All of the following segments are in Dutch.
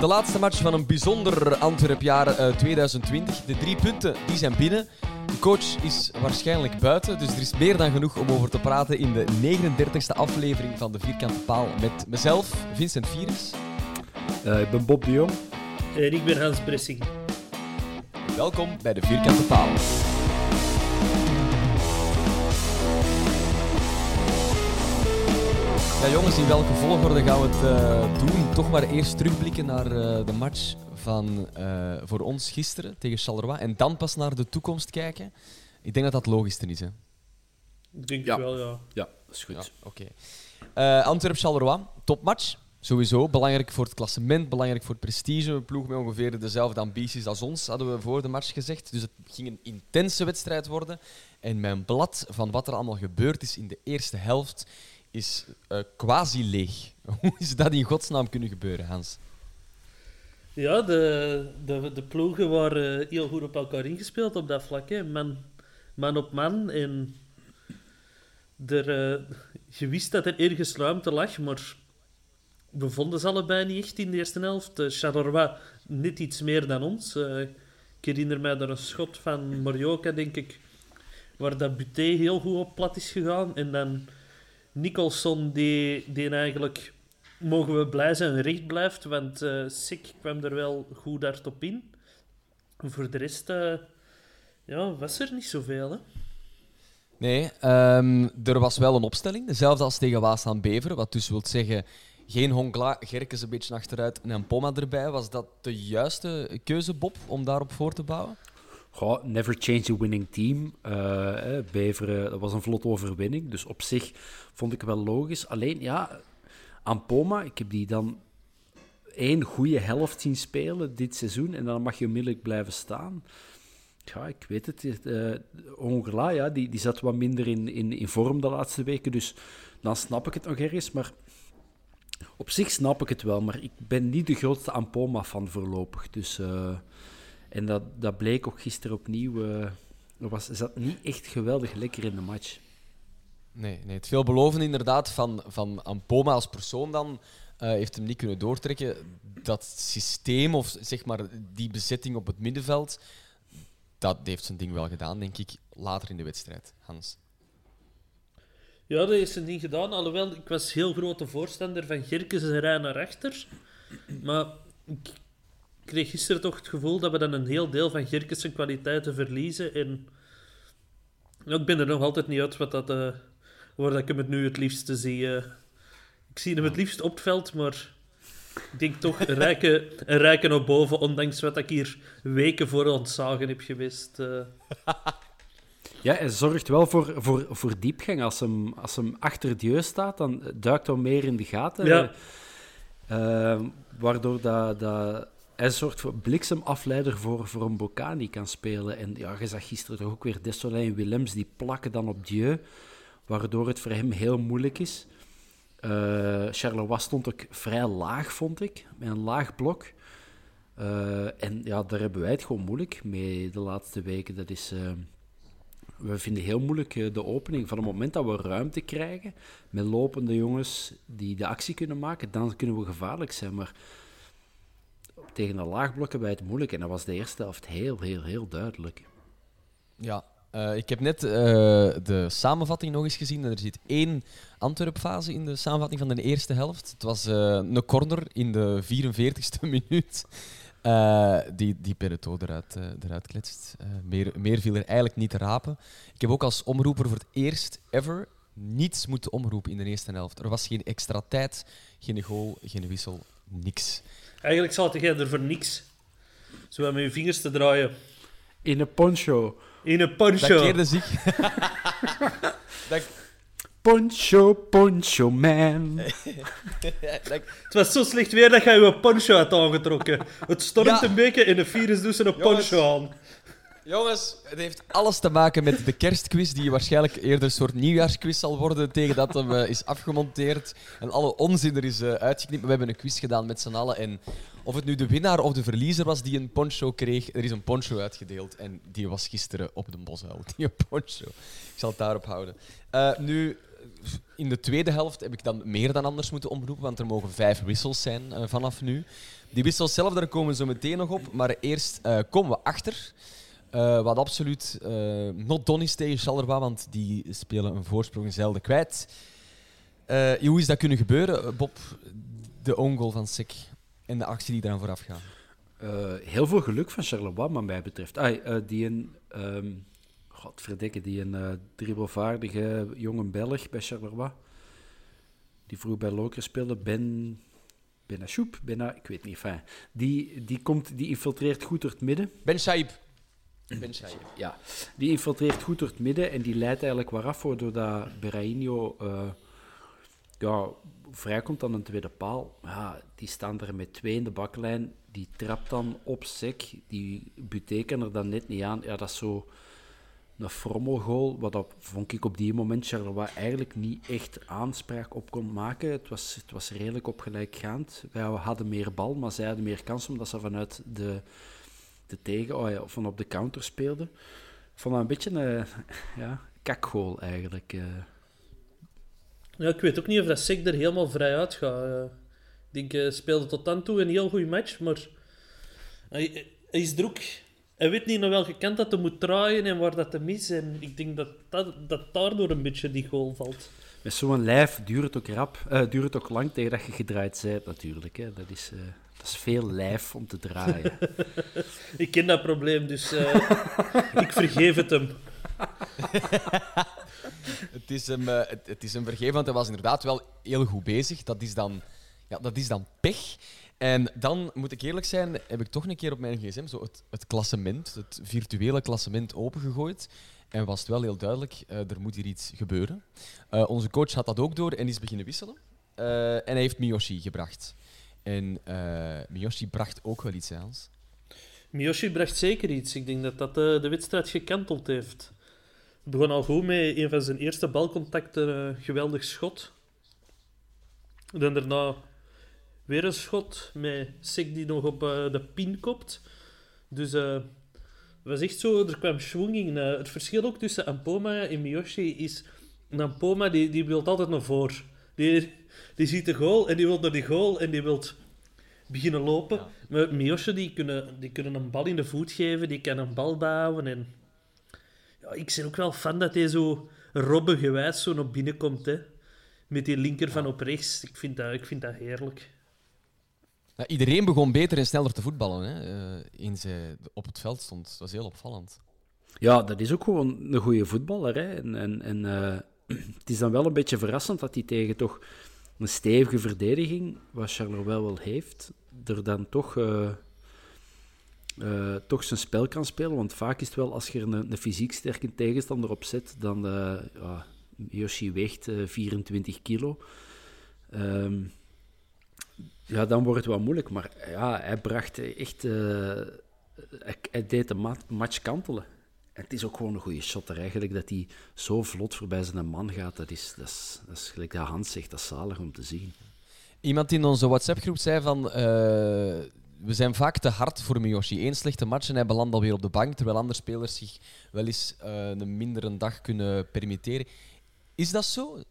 De laatste match van een bijzonder Antwerpjaar eh, 2020. De drie punten die zijn binnen. De coach is waarschijnlijk buiten, dus er is meer dan genoeg om over te praten in de 39e aflevering van de Vierkante Paal. Met mezelf, Vincent Vieres. Eh, ik ben Bob de Jong. En ik ben Hans Bressing. Welkom bij de Vierkante Paal. Ja, jongens, in welke volgorde gaan we het eh, doen? Toch maar eerst terugblikken naar eh, de match van eh, voor ons gisteren tegen Charleroi. En dan pas naar de toekomst kijken. Ik denk dat dat logisch is. Hè? Ik denk Ja. wel, ja. Ja, dat is goed. Ja, oké. Eh, Antwerp-Charleroi, topmatch. Sowieso belangrijk voor het klassement, belangrijk voor het prestige. Een ploeg met ongeveer dezelfde ambities als ons, hadden we voor de match gezegd. Dus het ging een intense wedstrijd worden. En mijn blad van wat er allemaal gebeurd is in de eerste helft is eh, quasi leeg. Hoe is dat in godsnaam kunnen gebeuren, Hans? Ja, de, de, de ploegen waren heel goed op elkaar ingespeeld op dat vlak. Hè. Man, man op man. En er, eh, je wist dat er ergens ruimte lag, maar we vonden ze allebei niet echt in de eerste helft. Uh, Charleroi net iets meer dan ons. Eh, ik herinner mij er een schot van Morioka, denk ik, waar dat Buté heel goed op plat is gegaan. En dan Nicholson, die, die eigenlijk, mogen we blij zijn, recht blijft. Want eh Sik kwam er wel goed hard op in. Voor de rest eh, ja, was er niet zoveel. Nee, ehm, er was wel een opstelling. Dezelfde als tegen Waas aan Beveren. Wat dus wil zeggen, geen Hongla, Gerkes een beetje achteruit en een Poma erbij. Was dat de juiste keuze, Bob, om daarop voor te bouwen? Never change a winning team. Eh, eh, Beveren, dat was een vlot overwinning. Dus op zich vond ik wel logisch. Alleen, ja, aan Poma, ik heb die dan één goede helft zien spelen dit seizoen. En dan mag je onmiddellijk blijven staan. Ja, ik weet het. eh Hongla, ja, die, die zat wat minder in, in, vorm de laatste weken. Dus dan snap ik het nog ergens. Maar op zich snap ik het wel. Maar ik ben niet de grootste Ampoma-fan voorlopig. Dus... en dat, dat bleek ook gisteren opnieuw. was, zat niet echt geweldig lekker in de match. Nee, nee het veelbelovende inderdaad van, van Ampoma als persoon dan eh, heeft hem niet kunnen doortrekken. Dat systeem, of zeg maar die bezetting op het middenveld, dat heeft zijn ding wel gedaan, denk ik, later in de wedstrijd, Hans. Ja, dat is het niet gedaan. Alhoewel, ik was heel grote voorstander van Gerkes en rij naar achter. Maar ik kreeg gisteren toch het gevoel dat we dan een heel deel van Gerkes zijn kwaliteiten verliezen. En ik ben er nog altijd niet uit wat dat, eh, waar dat ik hem het nu het liefste zie. eh. ik zie hem het liefst op het veld, maar ik denk toch een rijke, een rijke naar boven, ondanks wat ik hier weken voor ontzagen heb geweest. eh. Ja, hij zorgt wel voor, voor, voor diepgang. Als hem, als hem achter Dieu staat, dan duikt hij meer in de gaten. Ja. Waardoor dat, dat, hij zorgt voor bliksemafleider voor, voor een die kan spelen. En ja, je zag gisteren toch ook weer Desolé en Willems, die plakken dan op Dieu. Waardoor het voor hem heel moeilijk is. Uh, Charleroi stond ook vrij laag, vond ik, met een laag blok. Uh, en ja, daar hebben wij het gewoon moeilijk mee de laatste weken. Dat is, uh, we vinden heel moeilijk de opening. Van het moment dat we ruimte krijgen met lopende jongens die de actie kunnen maken, dan kunnen we gevaarlijk zijn. Maar tegen een laag blok hebben wij het moeilijk. En dat was de eerste helft heel, heel, heel duidelijk. Ja, uh, ik heb net uh, de samenvatting nog eens gezien. Er zit één Antwerp-fase in de samenvatting van de eerste helft. Het was uh, een corner in de 44ste minuut. die, die eruit, eruit kletst. meer, meer viel er eigenlijk niet te rapen. Ik heb ook als omroeper voor het eerst ever niets moeten omroepen in de eerste helft. Er was geen extra tijd, geen goal, geen wissel, niks. Eigenlijk zat jij er voor niks. Zo met je vingers te draaien. In een poncho. In een poncho. Dat keerde zich. dat... Poncho, poncho man. Het was zo slecht weer dat jij je poncho had aangetrokken. Het stormt ja. een beetje in de virus dus een poncho aan. Jongens, het heeft alles te maken met de kerstquiz, die waarschijnlijk eerder een soort nieuwjaarsquiz zal worden tegen dat hem uh, is afgemonteerd en alle onzin er is uh, uitgeknipt. We hebben een quiz gedaan met z'n allen en of het nu de winnaar of de verliezer was die een poncho kreeg, er is een poncho uitgedeeld en die was gisteren op de bosuil. Die poncho. Ik zal het daarop houden. Uh, nu, in de tweede helft heb ik dan meer dan anders moeten omroepen, want er mogen vijf wissels zijn vanaf nu. Die wissels zelf, daar komen we zo meteen nog op, maar eerst komen we achter. Uh, wat absoluut uh, not done is tegen Charleroi, want die spelen een voorsprong zelden kwijt. Uh, hoe is dat kunnen gebeuren, Bob? De ongoal van Sek en de actie die eraan vooraf gaat. heel veel geluk van Charleroi, wat mij betreft. Ah, die een, um, godverdikke, die een dribbelvaardige jonge Belg bij Charleroi, die vroeger bij Loker speelde, Ben... Benashoep, Bena, ik weet niet, fijn. Die, die, komt, die infiltreert goed door het midden. Ben Saib. Ben ja. Die infiltreert goed door het midden en die leidt eigenlijk waaraf voor doordat Berraino uh, ja, vrijkomt aan een tweede paal. Ja, die staan er met twee in de baklijn. Die trapt dan op sec. Die Buteken er dan net niet aan. Ja, dat is zo een frommelgoal, wat dat, vond ik op die moment Charleroi eigenlijk niet echt aanspraak op kon maken. Het was, het was redelijk op gelijkgaand. Wij hadden meer bal, maar zij hadden meer kans omdat ze vanuit de de tegen, oh ja, van op de counter speelde. Ik vond dat een beetje een ja, kakgoal eigenlijk. Uh. Ja, ik weet ook niet of dat Sek er helemaal vrij uit gaat. Uh, ik denk, speelde tot dan toe een heel goede match, maar hij, is druk. Hij weet niet naar welke kant dat hij moet draaien en waar dat te mis. En ik denk dat, dat, dat daardoor een beetje die goal valt. Met zo'n lijf duurt het ook rap, uh, duurt het ook lang tegen dat je gedraaid bent natuurlijk. Hè. Dat is... Dat is veel lijf om te draaien. ik ken dat probleem, dus uh, ik vergeef het hem. het, is hem uh, het, het, is hem vergeven, want hij was inderdaad wel heel goed bezig. Dat is dan, ja, dat is dan pech. En dan, moet ik eerlijk zijn, heb ik toch een keer op mijn gsm zo het, het klassement, het virtuele klassement opengegooid. En was het wel heel duidelijk, uh, er moet hier iets gebeuren. onze coach had dat ook door en is beginnen wisselen. en hij heeft Miyoshi gebracht. En Miyoshi bracht ook wel iets aan. Miyoshi bracht zeker iets. Ik denk dat dat de, eh, wedstrijd gekanteld heeft. Het begon al goed met een van zijn eerste balcontacten, geweldig schot. Dan daarna weer een schot met Sik die nog op de pin kopt. Dus was echt zo, er kwam schwung in. het verschil ook tussen Ampoma en Miyoshi is... Ampoma die, die wil altijd naar voren. Die, die ziet de goal en die wil naar die goal en die wil beginnen lopen. Ja. Maar Miosje, die kunnen, die kunnen een bal in de voet geven, die kan een bal bouwen. En... Ja, ik ben ook wel fan dat hij zo robbengewijs zo naar binnen komt. Hè. Met die linker van op rechts. Ik vind dat, ik vind dat heerlijk. Iedereen begon beter en sneller te voetballen hè, uh, in ze op het veld stond. Dat was heel opvallend. Ja, dat is ook gewoon een goede voetballer. Hè. En, en, en uh, het is dan wel een beetje verrassend dat hij tegen toch een stevige verdediging, wat Charleroi wel heeft, er dan toch, uh, toch zijn spel kan spelen. Want vaak is het wel, als je een, een fysiek sterke tegenstander op zet, dan... Ja, Yoshi weegt 24 kilo. Um, ja, dan wordt het wel moeilijk. Maar ja, hij bracht echt... Hij, hij, deed de match kantelen. En het is ook gewoon een goede shotter. Eigenlijk dat hij zo vlot voorbij zijn man gaat, dat is, dat is, dat is gelijk dat Hans zegt, dat is zalig om te zien. Iemand in onze WhatsApp-groep zei van... eh, we zijn vaak te hard voor Miyoshi. Eén slechte match en hij belandt alweer op de bank, terwijl andere spelers zich wel eens eh, een mindere dag kunnen permitteren. Is dat zo?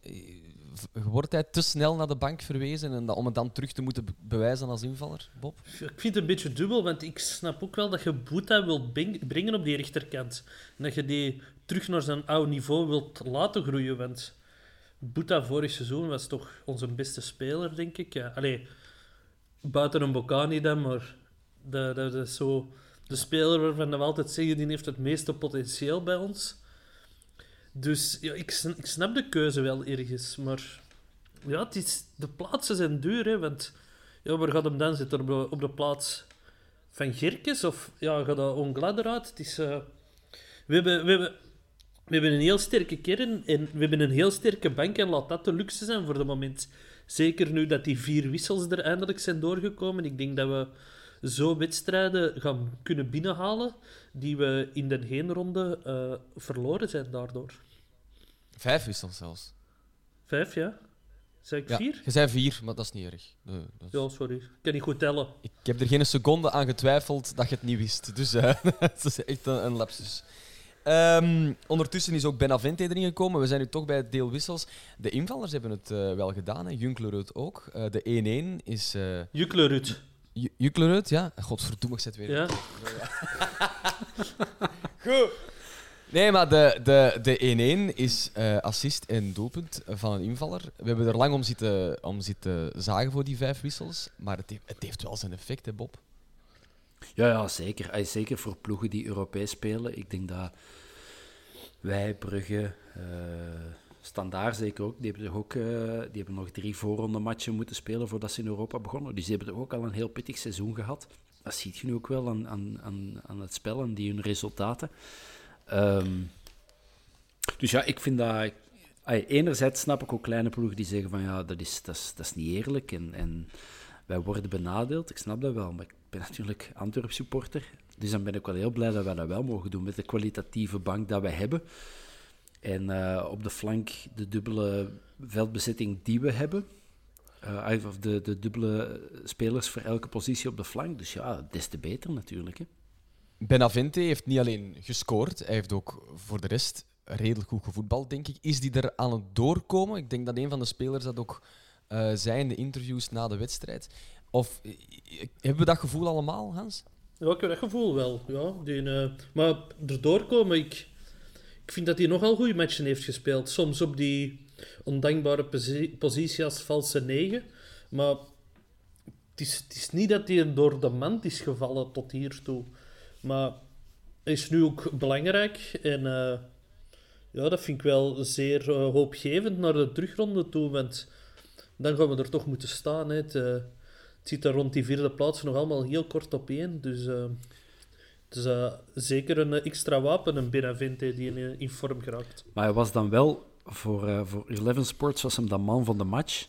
Wordt hij te snel naar de bank verwezen en om het dan terug te moeten be- bewijzen als invaller, Bob? Ik vind het een beetje dubbel, want ik snap ook wel dat je Boeta wilt brengen op die rechterkant. En dat je die terug naar zijn oude niveau wilt laten groeien. Want Boeta vorig seizoen was toch onze beste speler, denk ik. Ja, allee, buiten een Bocani dan, maar dat, dat is zo de speler waarvan we altijd zeggen die heeft het meeste potentieel bij ons. Dus ja, ik, ik snap de keuze wel ergens, maar ja, het is, de plaatsen zijn duur, hè, want ja, waar gaat hem dan zitten? Op de, op de plaats van Gerkes? Of ja, gaat dat Onglad eruit? Het is, eh, we, hebben, we, hebben, we hebben een heel sterke kern en we hebben een heel sterke bank en laat dat de luxe zijn voor de moment. Zeker nu dat die vier wissels er eindelijk zijn doorgekomen. Ik denk dat we zo wedstrijden gaan kunnen binnenhalen die we in de heenronde eh verloren zijn daardoor. Vijf wissels zelfs. Vijf, ja? Zeg ik Ja, vier? je zei vier, maar dat is niet erg. Nee, dat is- Ja, sorry. Ik kan niet goed tellen. Ik heb er geen seconde aan getwijfeld dat je het niet wist. Dus eh, het is echt een, een lapsus. Ehm, ondertussen is ook Benavente erin gekomen. We zijn nu toch bij het deel wissels. De invallers hebben het eh, wel gedaan, hè. Junklerud ook. Eh, de 1-1 is... eh Juklerud. Ju- Junklerud, ja. Godverdomme, ik zet weer... Ja. Goed. Nee, maar de, de, de 1-1 is eh, assist en doelpunt van een invaller. We hebben er lang om zitten, om zitten zagen voor die vijf wissels. Maar het heeft, het heeft wel zijn effect, hè, Bob? Ja, ja zeker. Zeker voor ploegen die Europees spelen. Ik denk dat wij, Brugge, eh Standaard zeker ook, die hebben, ook, eh, die hebben nog drie voorronde matchen moeten spelen voordat ze in Europa begonnen. Dus die hebben toch ook al een heel pittig seizoen gehad. Dat ziet je nu ook wel aan, aan, aan, aan het spel en die hun resultaten. Ehm, dus ja, ik vind dat... enerzijds snap ik ook kleine ploegen die zeggen van ja, dat is, dat is, niet eerlijk en, en wij worden benadeeld. Ik snap dat wel, maar ik ben natuurlijk Antwerp supporter. Dus dan ben ik wel heel blij dat wij dat wel mogen doen met de kwalitatieve bank dat wij hebben. En eh, op de flank de dubbele veldbezetting die we hebben. Eh, of de, de dubbele spelers voor elke positie op de flank. Dus ja, des te beter natuurlijk. Hè. Benavente heeft niet alleen gescoord, hij heeft ook voor de rest redelijk goed gevoetbald, denk ik. Is die er aan het doorkomen? Ik denk dat een van de spelers dat ook eh zei in de interviews na de wedstrijd. Of eh, hebben we dat gevoel allemaal, Hans? Ja, ik heb dat gevoel wel. Ja, die, eh, maar erdoor komen, ik, ik vind dat hij nogal goede matchen heeft gespeeld. Soms op die ondankbare posi- positie als valse negen. Maar het is, het is niet dat hij door de mand is gevallen tot hiertoe. Maar hij is nu ook belangrijk. En eh, ja, dat vind ik wel zeer eh, hoopgevend naar de terugronde toe. Want dan gaan we er toch moeten staan. Hè. Het, het zit daar rond die vierde plaats nog allemaal heel kort op één. Dus het is eh, zeker een extra wapen, een Benavente, die in, in vorm geraakt. Maar hij was dan wel, voor, eh voor Eleven Sports was hem dan man van de match.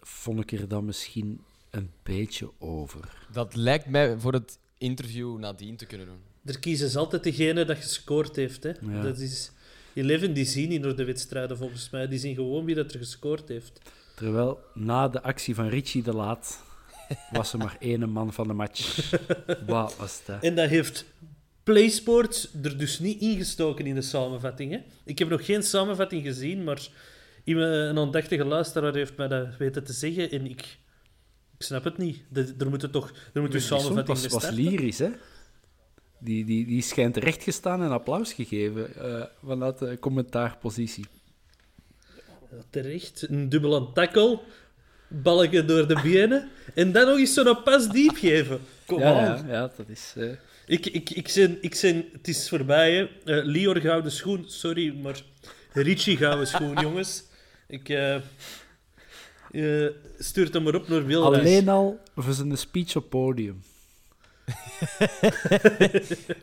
Vond ik er dan misschien een beetje over. Dat lijkt mij voor het interview nadien te kunnen doen. Er kiezen ze altijd degene dat gescoord heeft. Hè. Ja. Dat is... Eleven die zien niet door de wedstrijden volgens mij. Die zien gewoon wie dat er gescoord heeft. Terwijl na de actie van Richie de Laat was er maar één man van de match. Wat was dat? En dat heeft PlaySports er dus niet ingestoken in de samenvatting. Hè. Ik heb nog geen samenvatting gezien, maar iemand- een aandachtige luisteraar heeft mij dat weten te zeggen. En ik, ik snap het niet. De- er moet er toch er moet song samenvatting was, was lyrisch, hè? Die, die, die schijnt rechtgestaan en applaus gegeven eh, vanuit de commentaarpositie. Ja, terecht. Een dubbele tackle. Balken door de benen. En dan nog eens zo'n pas diep geven. Kom Ja, ja, ja, dat is... eh, Ik, ik, ik, zijn, ik zijn... Het is voorbij, hè. Eh, Lior gouden schoen. Sorry, maar... Richie gouden schoen, jongens. Ik... eh eh, stuurt hem maar op naar Wilreis. alleen al voor zijn speech op podium.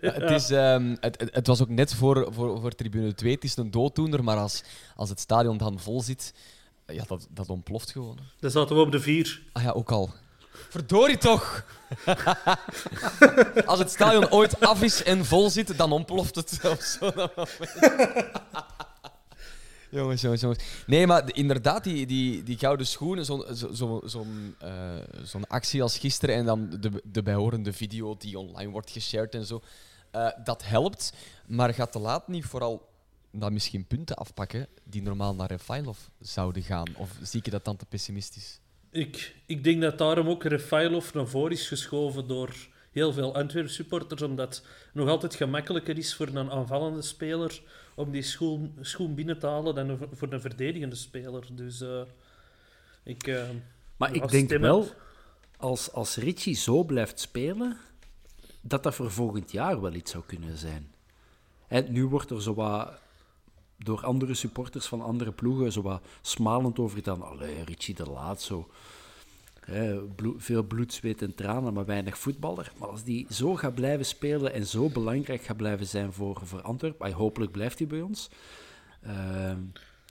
Ja, het, is, ehm, het, het, het was ook net voor, voor, voor tribune 2. Het is een dooddoener, maar als, als het stadion dan vol zit, ja, dat, dat ontploft gewoon. Dan zaten we op de vier. Ah ja, ook al. Verdorie toch! Als het stadion ooit af is en vol zit, dan ontploft het zo. Jongens, jongens, jongens. Nee, maar de- inderdaad, die, die, die gouden schoenen, zo'n zo, zo, eh, zo'n actie als gisteren en dan de, de bijhorende video die online wordt geshared en zo, eh, dat helpt. Maar gaat te laat niet vooral dan misschien punten afpakken die normaal naar Refailov zouden gaan? Of zie ik dat dan te pessimistisch? Ik, ik denk dat daarom ook Refailov naar voren is geschoven door heel veel Antwerp supporters, omdat het nog altijd gemakkelijker is voor een aanvallende speler om die schoen, schoen binnen te halen dan voor een verdedigende speler. Dus eh, ik... eh, Maar ik denk stemmen. wel, als, als Richie zo blijft spelen, dat dat voor volgend jaar wel iets zou kunnen zijn. En nu wordt er zo wat door andere supporters van andere ploegen zo wat smalend over gedaan. Allee, Richie de Laat zo. Veel bloed, zweet en tranen, maar weinig voetballer. Maar als die zo gaat blijven spelen en zo belangrijk gaat blijven zijn voor, voor Antwerpen, hopelijk blijft hij bij ons. Ehm,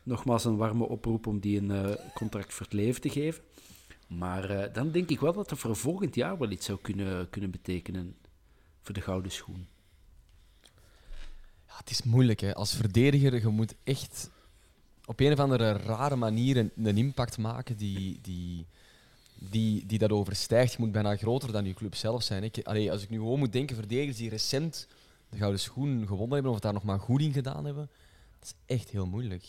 nogmaals een warme oproep om die een eh, contract voor het leven te geven. Maar eh, dan denk ik wel dat dat voor volgend jaar wel iets zou kunnen, kunnen betekenen voor de gouden schoen. Ja, het is moeilijk, hè. Als verdediger, je moet echt op een of andere rare manier een, een impact maken die, die, die, die dat overstijgt. Je moet bijna groter dan je club zelf zijn. Ik, allee, als ik nu gewoon moet denken, verdedigers die recent de Gouden Schoen gewonnen hebben, of daar nog maar goed in gedaan hebben, dat is echt heel moeilijk.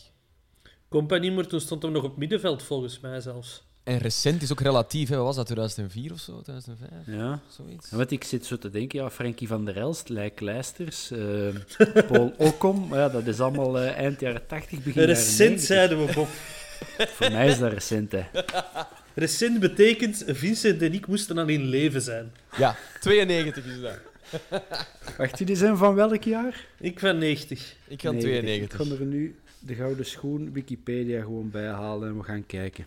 Compagnie, maar toen stond hem nog op middenveld, volgens mij zelfs. En recent is ook relatief, hè. Wat was dat, 2004 of zo? 2005? Ja. Zoiets? En wat ik zit zo te denken, ja, Frankie van der Elst, Lijk Leisters, eh, Paul Ockom, maar ja, dat is allemaal eh, eind jaren 80, begin jaren Recent 90. zeiden we, Bob. Voor mij is dat recent, hè. Recent betekent, Vincent en ik moesten al in leven zijn. Ja, 92 is dat. Wacht, jullie zijn van welk jaar? Ik van 90. Ik kan 90. 92. Ik ga er nu de Gouden Schoen Wikipedia gewoon bij halen en we gaan kijken.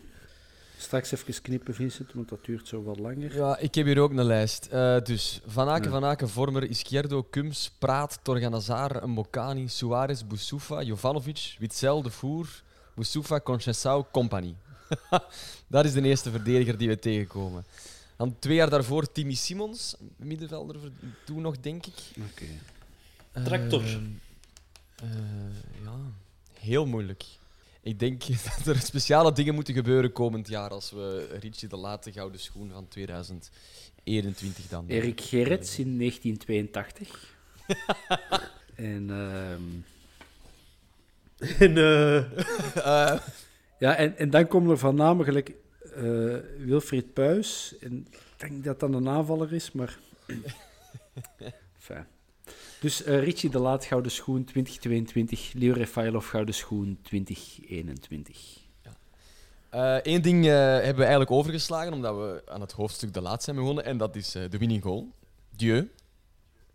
Straks even knippen, Vincent, want dat duurt zo wat langer. Ja, ik heb hier ook een lijst. Eh, dus Van Aken, Ja. Van Aken, Vormer, Izquierdo, Kums, Praat, Torganazar, Mbokani, Suarez, Boussoufa, Jovanovic, Witzel, De Voer, Boussoufa, Conchessau, Company. dat is de eerste verdediger die we tegenkomen. Dan twee jaar daarvoor Timmy Simons, middenvelder toen nog, denk ik. Oké. Tractor. Eh, eh, ja, heel moeilijk. Ik denk dat er speciale dingen moeten gebeuren komend jaar als we Richie de Late gouden schoen van 2021 dan. Erik Gerrits in 1982. en, ehm, En eh, Eh, ja, en, en dan komen er gelijk eh, Wilfried Puis. En ik denk dat dat een aanvaller is, maar... Enfin. Dus eh, Richie de Laat Gouden Schoen 2022, Leo Refailov Gouden Schoen 2021. Eén ding eh, hebben we eigenlijk overgeslagen, omdat we aan het hoofdstuk de laat zijn begonnen, en dat is de winning goal. Dieu.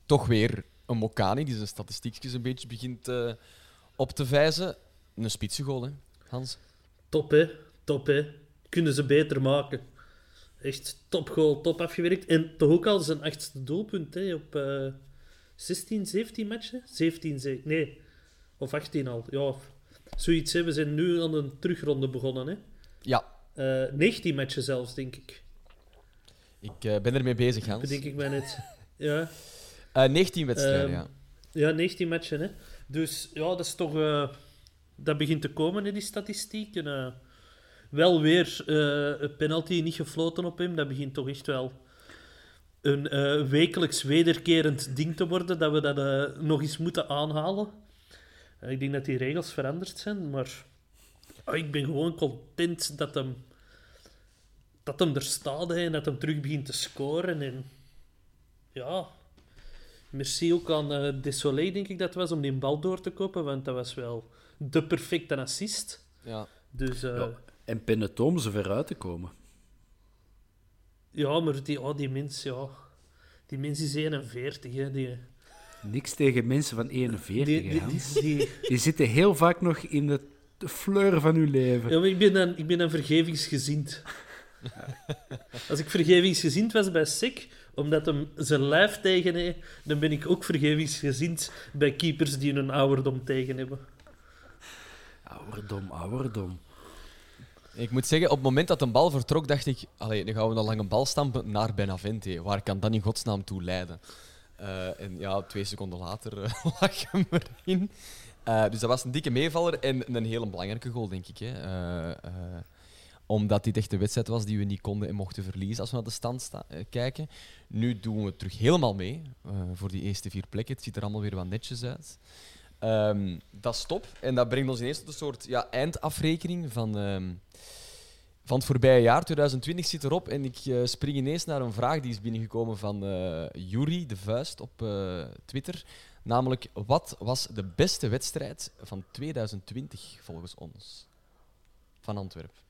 Toch weer een Mokani, die zijn statistiekjes een beetje begint op te vijzen. Een spitsengoal, hè, Hans? Top, hè. Top, hè. Kunnen ze beter maken. Echt topgoal, top afgewerkt. En toch ook al zijn achtste doelpunt, hè. Op eh 16, 17 matchen? 17, ze- nee. Of 18 al. Ja, zoiets, hè. We zijn nu aan een terugronde begonnen, hè. Ja, Eh 19 matchen zelfs, denk ik. ik eh, ben ermee bezig, Hans. Bedenk ik mij net. Ja. Eh, 19 wedstrijden, Ehm, ja. Ja, 19 matchen. Hè. Dus ja, dat is toch. Dat begint te komen in die statistieken. eh. wel weer eh, een penalty niet gefloten op hem. Dat begint toch echt wel een eh, wekelijks wederkerend ding te worden. Dat we dat nog eens moeten aanhalen. Ik denk dat die regels veranderd zijn, maar ah, ik ben gewoon content dat hem, dat hem er staat en dat hem terug begint te scoren. En ja, Merci ook aan Desolé, denk ik dat was, om die bal door te kopen, want dat was wel de perfecte assist. ja. Dus eh, Ja. ja. En Pennet om ze veruit te komen. maar die, oh, die mens, ja, die mens is 41, hè. Die, Niks tegen mensen van 41, die, die, Hans. die- die- Die zitten heel vaak nog in de de fleur van uw leven. ja, maar ik ben dan, ik ben dan vergevingsgezind. Als ik vergevingsgezind was bij SEC, omdat hem zijn lijf tegen heeft, dan ben ik ook vergevingsgezind bij keepers die hun ouderdom tegen hebben. Ouderdom, ouderdom. Ik moet zeggen, op het moment dat de bal vertrok, dacht ik, allee, dan gaan we een lange bal stampen naar Benavente. Waar kan dat in godsnaam toe leiden? Eh, en ja, twee seconden later uh, lag hem erin. Uh, dus dat was een dikke meevaller en een hele belangrijke goal, denk ik. Hè. omdat dit echt de wedstrijd was die we niet konden en mochten verliezen als we naar de stand kijken. Nu doen we terug helemaal mee voor die eerste vier plekken. Het ziet er allemaal weer wat netjes uit. Um, dat is top. En dat brengt ons ineens tot een soort ja, eindafrekening van, um, van het voorbije jaar. 2020 zit erop en ik uh, spring ineens naar een vraag die is binnengekomen van uh, de Vuist op uh, Twitter. Namelijk, wat was de beste wedstrijd van 2020 volgens ons? Van Antwerpen.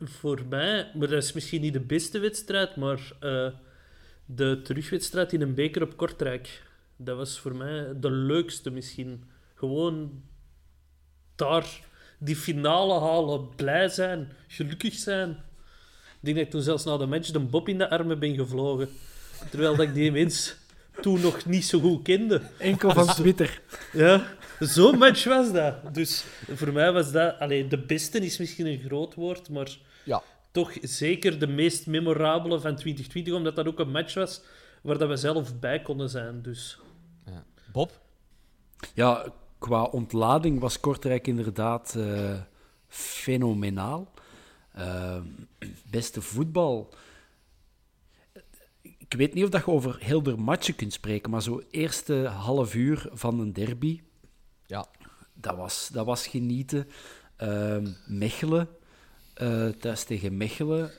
Voor mij, maar dat is misschien niet de beste wedstrijd, maar de terugwedstrijd in een beker op Kortrijk. Dat was voor mij de leukste misschien. Gewoon daar die finale halen, blij zijn, gelukkig zijn. Ik denk dat ik toen zelfs na de match de Bob in de armen ben gevlogen. Terwijl dat ik die mens toen nog niet zo goed kende. Enkel van Twitter. Ja, zo'n match was dat. Dus voor mij was dat... Allee, de beste is misschien een groot woord, maar ja. toch zeker de meest memorabele van 2020, omdat dat ook een match was waar dat we zelf bij konden zijn. Dus. Bob? Ja, qua ontlading was Kortrijk inderdaad uh, fenomenaal. Uh, beste voetbal. Ik weet niet of dat je over heel de matchen kunt spreken, maar zo eerste half uur van een derby, ja. dat, was, dat was genieten. Uh, Mechelen, thuis tegen Mechelen.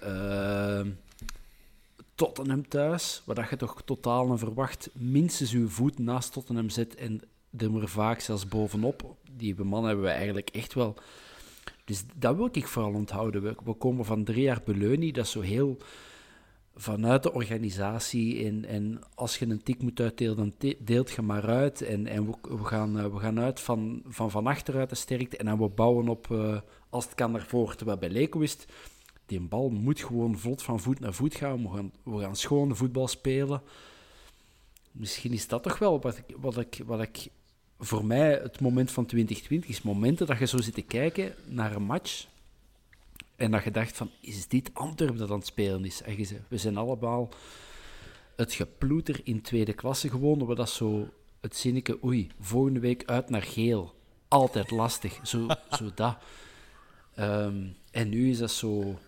Tottenham thuis, waar je toch totaal en verwacht minstens uw voet naast Tottenham zet en er maar vaak zelfs bovenop. Die man hebben we eigenlijk echt wel. Dus dat wil ik vooral onthouden. We, komen van drie jaar Beleuni, dat is zo heel vanuit de organisatie. En, en als je een tik moet uitdelen, dan deelt je maar uit. En, en we, gaan, eh, we gaan uit van, van van achteruit de sterkte. En dan we bouwen op, uh, als het kan, daarvoor. Terwijl bij Leko is die bal moet gewoon vlot van voet naar voet gaan. We gaan, we gaan schoon voetbal spelen. Misschien is dat toch wel wat ik, wat ik, wat ik voor mij het moment van 2020 is momenten dat je zo zit te kijken naar een match en dat je dacht van, is dit Antwerpen dat aan het spelen is? En we zijn allemaal het geploeter in tweede klasse gewonnen, waar dat zo het zinnetje, oei, volgende week uit naar geel. Altijd lastig, zo, zo dat. Um, en nu is dat zo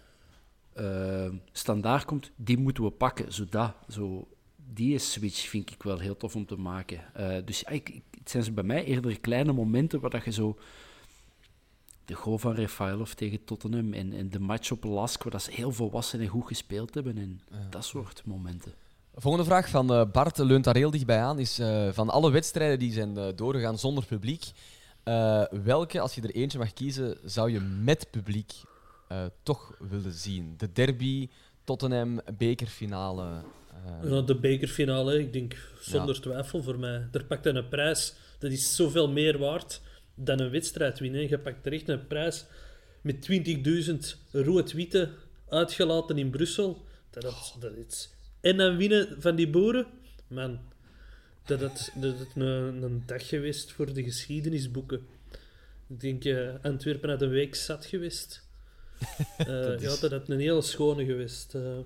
uh, standaard komt, die moeten we pakken, zo dat. Zo, die switch vind ik wel heel tof om te maken. Uh, dus ja, ik, het zijn ze bij mij eerder kleine momenten waar dat je zo de goal van Refailov tegen Tottenham en, en de match op Lask, waar dat ze heel volwassen en goed gespeeld hebben en dat soort momenten. Volgende vraag van uh, Bart leunt daar heel dichtbij aan. Is uh, van alle wedstrijden die zijn uh, doorgegaan zonder publiek, welke, als je er eentje mag kiezen, zou je met publiek toch willen zien? De derby, Tottenham, bekerfinale. Ja, de bekerfinale, ik denk zonder twijfel voor mij. Er pakt een prijs, dat is zoveel meer waard dan een wedstrijd winnen. Je pakt echt een prijs met 20.000 rood-witte uitgelaten in Brussel. Dat, dat, dat is... En dan winnen van die boeren. Man, dat is een, een dag geweest voor de geschiedenisboeken. Ik denk, uh, Antwerpen had een week zat geweest. Uh, is... Ja, dat had een hele schone geweest. Uh,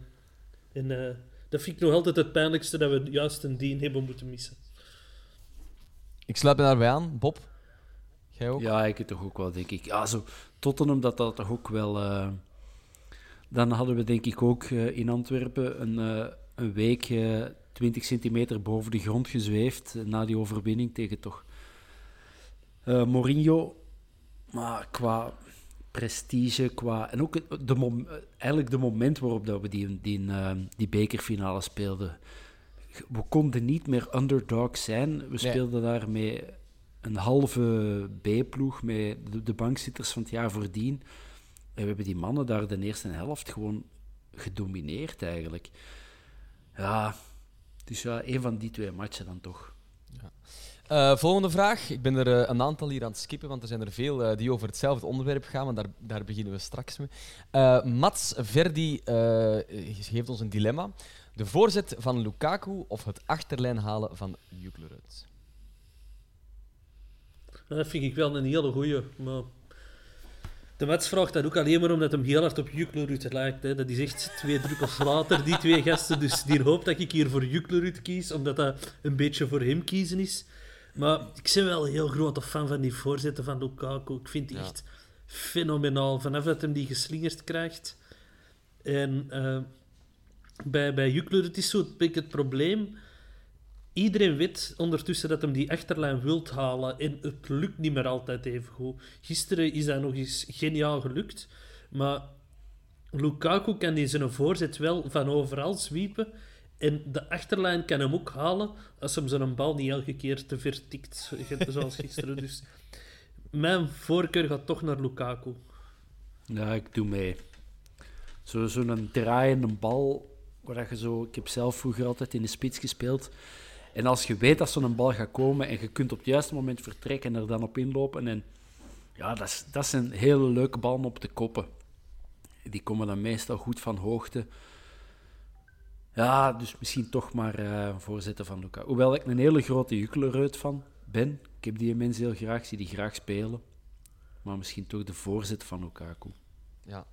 en dat vind ik nog altijd het pijnlijkste dat we juist een dien hebben moeten missen. Ik sluit me daarbij aan. Bob? Jij ook? Ja, ik toch ook wel, denk ik. Ja, zo Tottenham, dat dat toch ook wel... Uh, dan hadden we denk ik ook uh, in Antwerpen een, uh, een week 20 centimeter boven de grond gezweefd na die overwinning tegen toch Mourinho. Maar qua prestige, qua... En ook de mom, eigenlijk de moment waarop dat we die, die, die bekerfinale speelden. We konden niet meer underdog zijn. We speelden nee. daar met een halve B-ploeg met de, de, bankzitters van het jaar voordien. En we hebben die mannen daar de eerste helft gewoon gedomineerd eigenlijk. Ja, dus ja, een van die twee matchen dan toch. Uh, volgende vraag. Ik ben er uh, een aantal hier aan het skippen, want er zijn er veel uh, die over hetzelfde onderwerp gaan, maar daar, daar beginnen we straks mee. Mats Verdi geeft ons een dilemma. De voorzet van Lukaku of het achterlijn halen van Juklerud? Dat vind ik wel een hele goeie. Maar De match vraagt dat ook alleen maar omdat hem heel hard op Juklerud lijkt. Dat is echt twee druppels later, die twee gasten. Dus die hoopt dat ik hier voor Juklerud kies, omdat dat een beetje voor hem kiezen is. Maar ik ben wel een heel grote fan van die voorzitter van Lukaku. Ik vind die Ja. echt fenomenaal. Vanaf dat hem die geslingerd krijgt. En eh, bij, bij Juklerud is zo beetje het probleem. Iedereen weet ondertussen dat hem die achterlijn wilt halen. En het lukt niet meer altijd even goed. Gisteren is dat nog eens geniaal gelukt. Maar Lukaku kan die zijn voorzet wel van overal zwiepen. En de achterlijn kan hem ook halen als hem zijn bal niet elke keer te ver tikt. Zoals gisteren. Dus mijn voorkeur gaat toch naar Lukaku. Ja, ik doe mee. Zo- Zo'n draaiende bal, waar je zo... Ik heb zelf vroeger altijd in de spits gespeeld. En als je weet dat zo'n bal gaat komen en je kunt op het juiste moment vertrekken en er dan op inlopen. En ja, dat, is, dat zijn hele leuke ballen op de koppen. Die komen dan meestal goed van hoogte. Ja, dus misschien toch maar eh voorzetten van Luca. Hoewel ik een hele grote Juklereut van ben. Ik heb die mensen heel graag, zie die graag spelen. Maar misschien toch de voorzet van Lukaku. Ja.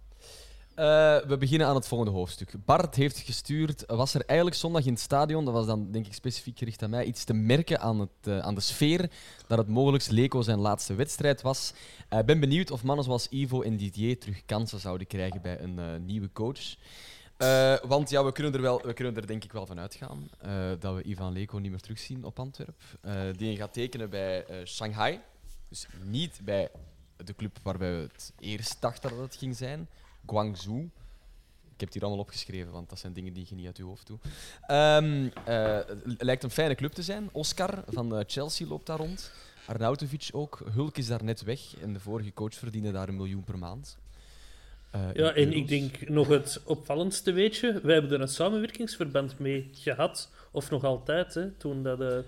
Eh, we beginnen aan het volgende hoofdstuk. Bart heeft gestuurd. Was er eigenlijk zondag in het stadion, dat was dan denk ik specifiek gericht aan mij, iets te merken aan, het, eh, aan de sfeer dat het mogelijk Leco zijn laatste wedstrijd was? Ik ben benieuwd of mannen zoals Ivo en Didier terug kansen zouden krijgen bij een nieuwe coach. Eh, want ja, we kunnen, er wel, we kunnen er denk ik wel van uitgaan eh, dat we Ivan Leco niet meer terugzien op Antwerp. Eh, die gaat tekenen bij Shanghai. Dus niet bij de club waarbij we het eerst dachten dat het ging zijn. Guangzhou. Ik heb het hier allemaal opgeschreven, want dat zijn dingen die je niet uit je hoofd doet. Ehm, eh, het lijkt een fijne club te zijn. Oscar van Chelsea loopt daar rond. Arnautovic ook. Hulk is daar net weg. En de vorige coach verdiende daar een miljoen per maand. Eh, Ja, en ik denk nog het opvallendste weetje. Wij hebben er een samenwerkingsverband mee gehad. Of nog altijd, hè, toen dat... eh,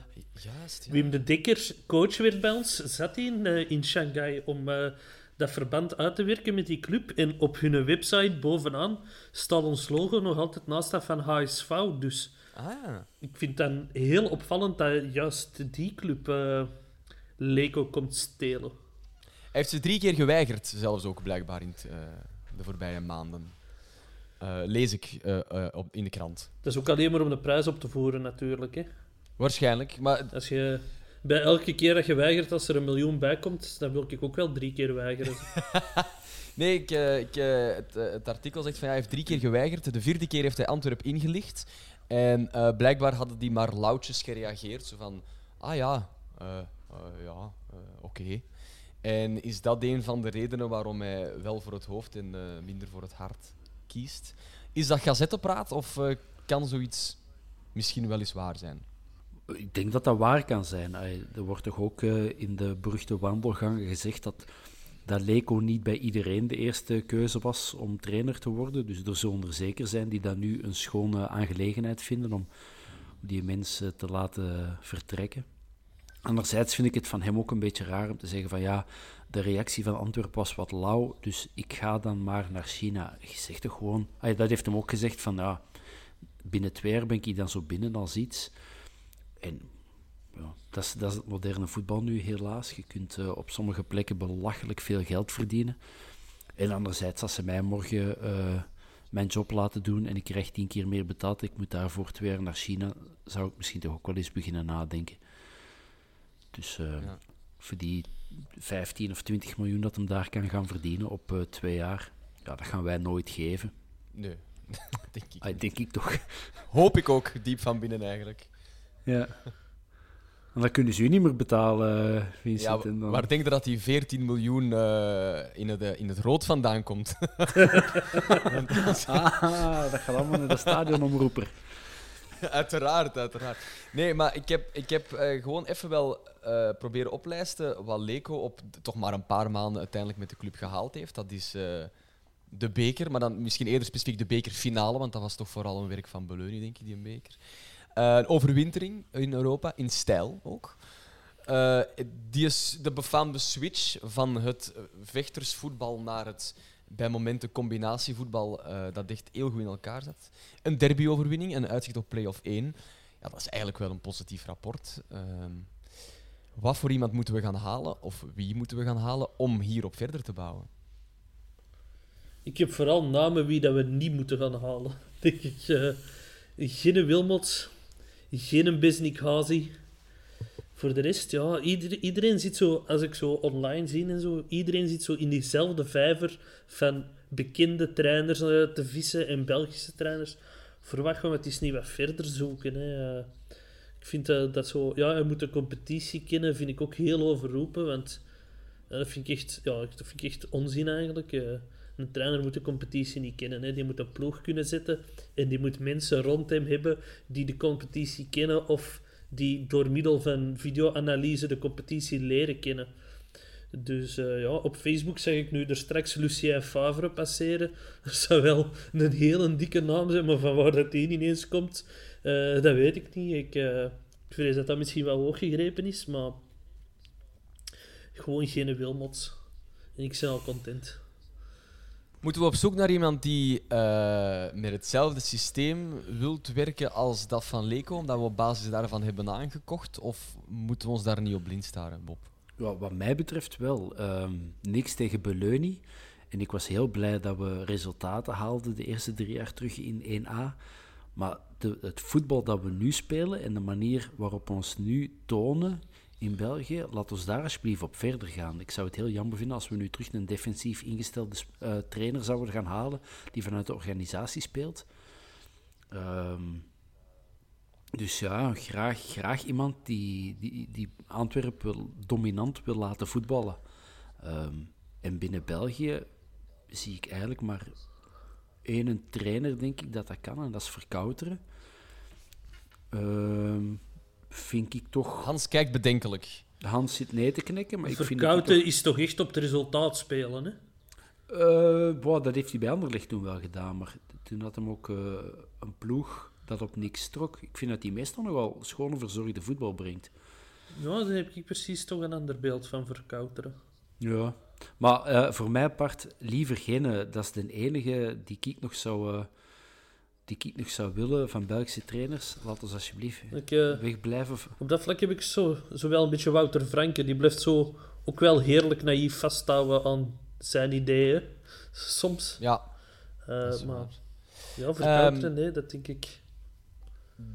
Juist, ja. Wim de Dekker coach werd bij ons, zat hij in, eh, in Shanghai om dat verband uit te werken met die club. En op hun website bovenaan staat ons logo nog altijd naast dat van HSV. Dus Ah, ik vind het dan heel opvallend dat juist die club eh Leco komt stelen. Hij heeft ze drie keer geweigerd, zelfs ook blijkbaar in het, de voorbije maanden. Eh, lees ik eh, eh, op, in de krant. Dat is ook alleen maar om de prijs op te voeren, natuurlijk. Hè. Waarschijnlijk, maar Als je bij elke keer dat je weigert als er een miljoen bij komt, dan wil ik ook wel drie keer weigeren. Nee, ik, ik, het, het artikel zegt van ja, hij heeft drie keer geweigerd. De vierde keer heeft hij Antwerp ingelicht. En blijkbaar hadden die maar lauwtjes gereageerd. Zo van, ah ja, ja, oké. En is dat een van de redenen waarom hij wel voor het hoofd en eh, minder voor het hart kiest? Is dat gazettepraat of eh, kan zoiets misschien wel eens waar zijn? Ik denk dat dat waar kan zijn. Er wordt toch ook eh, in de beruchte wandelgangen gezegd dat, dat Leco niet bij iedereen de eerste keuze was om trainer te worden. Dus er zullen er zeker zijn die dat nu een schone aangelegenheid vinden om die mensen te laten vertrekken. Anderzijds vind ik het van hem ook een beetje raar om te zeggen van ja, de reactie van Antwerpen was wat lauw, dus ik ga dan maar naar China. Je zegt toch gewoon... ai, dat heeft hem ook gezegd van ja, binnen twee ben ik dan zo binnen als iets. En ja, dat, is, dat het moderne voetbal nu, helaas. Je kunt eh, op sommige plekken belachelijk veel geld verdienen. En anderzijds, als ze mij morgen eh, mijn job laten doen en ik krijg tien keer meer betaald, ik moet daarvoor twee jaar naar China, zou ik misschien toch ook wel eens beginnen nadenken. Dus eh, Ja. voor die 15 of 20 miljoen dat hem daar kan gaan verdienen op eh, twee jaar, ja, dat gaan wij nooit geven. Nee, denk ik. Ah, denk ik toch. Hoop ik ook, diep van binnen eigenlijk. Ja. En dan kunnen ze u niet meer betalen, eh, Ja, Vincent. en dan... maar denk je dat die 14 miljoen eh, in, het, in het rood vandaan komt? Ah, dat gaat allemaal naar de stadionomroeper. uiteraard, uiteraard. Nee, maar ik heb, ik heb eh, gewoon even wel eh, proberen oplijsten wat Leco op toch maar een paar maanden uiteindelijk met de club gehaald heeft. Dat is eh, de beker, maar dan misschien eerder specifiek de bekerfinale, want dat was toch vooral een werk van Beleuni, denk ik, die beker. Een overwintering in Europa, in stijl ook. Die is de befaamde switch van het vechtersvoetbal naar het bij momenten combinatievoetbal eh, dat echt heel goed in elkaar zat. Een derbyoverwinning, een uitzicht op play-off 1. Ja, dat is eigenlijk wel een positief rapport. Ehm, wat voor iemand moeten we gaan halen, of wie moeten we gaan halen, om hierop verder te bouwen? ik heb vooral namen wie dat we niet moeten gaan halen. Denk ik. eh geen Wilmots, geen Bisnik Hazi. Voor de rest, ja, iedereen, zit zo, als ik zo online zie en zo, iedereen zit zo in diezelfde vijver van bekende trainers eh, te vissen en Belgische trainers. Verwacht we het eens niet wat verder zoeken. Hè. Eh, ik vind dat, dat zo, ja, je moet de competitie kennen, vind ik ook heel overroepen, want dat, vind ik echt, ja, dat vind ik echt onzin eigenlijk. Eh, een trainer moet de competitie niet kennen. Hè. Die moet een ploeg kunnen zetten en die moet mensen rond hem hebben die de competitie kennen of die door middel van videoanalyse de competitie leren kennen. Dus eh, ja, op Facebook zeg ik nu er straks Lucien Favre passeren. Dat zou wel een hele dikke naam zijn, maar van waar dat die ineens komt, eh, dat weet ik niet. Ik, eh, ik vrees dat dat misschien wel hoog gegrepen is, maar gewoon geen Wilmots. En ik ben al content. Moeten we op zoek naar iemand die eh, met hetzelfde systeem wilt werken als dat van Leco, omdat we op basis daarvan hebben aangekocht? Of moeten we ons daar niet op blind staren, Bob? Ja, wat mij betreft wel. Ehm, niks tegen Beleuni. En ik was heel blij dat we resultaten haalden de eerste drie jaar terug in 1A. Maar de, het voetbal dat we nu spelen en de manier waarop we ons nu tonen in België, laat ons daar alsjeblieft op verder gaan. Ik zou het heel jammer vinden als we nu terug een defensief ingestelde eh, trainer zouden gaan halen die vanuit de organisatie speelt. Ehm, dus ja, graag, graag iemand die, die, die Antwerpen wil, dominant wil laten voetballen. Ehm, en binnen België zie ik eigenlijk maar één trainer, denk ik, dat dat kan, en dat is Verkouteren. Ehm, vind ik toch... Hans kijkt bedenkelijk. Hans zit nee te knikken, maar ik vind toch- is toch echt op het resultaat spelen, hè? Eh, boah, dat heeft hij bij Anderlecht toen wel gedaan, maar toen had hem ook eh, een ploeg dat op niks trok. Ik vind dat hij meestal nogal schone, verzorgde voetbal brengt. Ja, daar heb ik precies toch een ander beeld van Verkouteren. Ja. Maar eh, voor mij apart, liever geen. Dat is de enige die ik nog zou, eh, die ik nog zou willen van Belgische trainers. Laat ons alsjeblieft Ik, eh, wegblijven. Op dat vlak heb ik zo, zo wel een beetje Wouter Franke. Die blijft zo ook wel heerlijk naïef vasthouden aan zijn ideeën. Soms. Ja, Eh, is maar ja, Verkouteren, Ehm, nee, dat denk ik.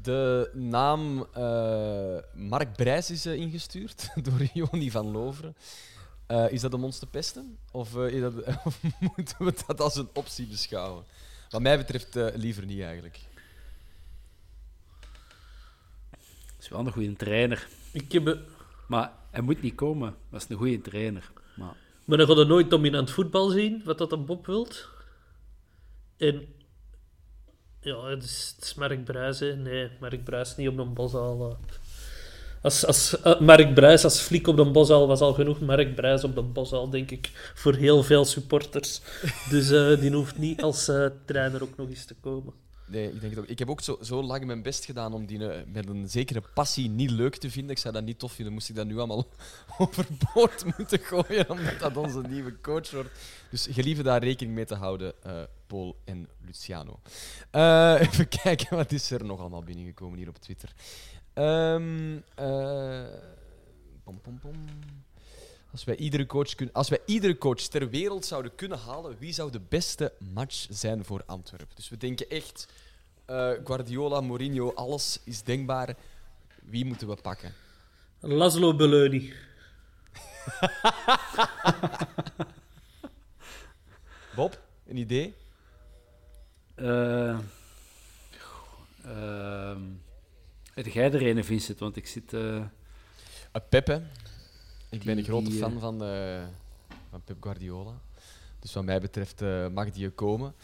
De naam eh, Mark Brijs is ingestuurd door Joni van Loveren. Eh, is dat om ons te pesten? Of, eh, is dat, of moeten we dat als een optie beschouwen? Wat mij betreft eh, liever niet eigenlijk. is wel een goede trainer. Ik heb, Maar hij moet niet komen. Dat is een goede trainer. Maar maar dan gaat er nooit dominant voetbal zien, wat dat een Bob wilt. En ja, het is, het is Mark Bruis, hè. Nee, Mark Bruis niet op een bosal. eh. Als, als eh, Mark Bruis als fliek op de bosal was al genoeg. Mark Bruis op de bosal, denk ik, voor heel veel supporters. Dus eh, die hoeft niet als eh, trainer ook nog eens te komen. Nee, ik denk ook. Ik heb ook zo, zo lang mijn best gedaan om die met een zekere passie niet leuk te vinden. Ik zou dat niet tof vinden, moest ik dat nu allemaal overboord moeten gooien, omdat dat onze nieuwe coach wordt. Dus gelieve daar rekening mee te houden, Paul en Luciano. Even kijken, wat is er nog allemaal binnengekomen hier op Twitter? Ehm eh, pom, pom, pom. Als wij, iedere coach kun, als wij iedere coach ter wereld zouden kunnen halen, wie zou de beste match zijn voor Antwerpen? Dus we denken echt, eh, Guardiola, Mourinho, alles is denkbaar. Wie moeten we pakken? Laszlo Beleuni. Bob, een idee? Ehm, heb jij er een, Vincent? Want ik zit... eh, Uh, Pep, hè. Ik ben een grote die, eh, fan van, eh, van Pep Guardiola. Dus wat mij betreft eh, mag die er komen.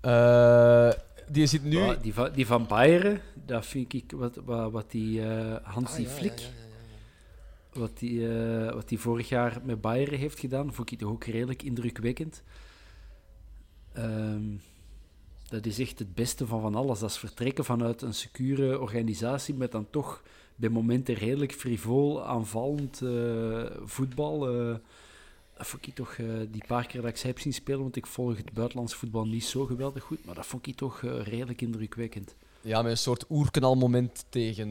Eh, die zit nu... die, van, die van Bayern, dat vind ik... Wat, wat, wat die eh Hansi Ah, ja, Flick... ja, ja, ja, ja. Wat die, wat die vorig jaar met Bayern heeft gedaan, vond ik toch ook redelijk indrukwekkend. Ehm, dat is echt het beste van van alles. Dat is vertrekken vanuit een secure organisatie met dan toch bij momenten redelijk frivol, aanvallend eh, voetbal. eh, dat vond ik toch, eh, die paar keer dat ik ze heb zien spelen, want ik volg het buitenlands voetbal niet zo geweldig goed, maar dat vond ik toch redelijk indrukwekkend. Ja, met een soort oerknalmoment tegen,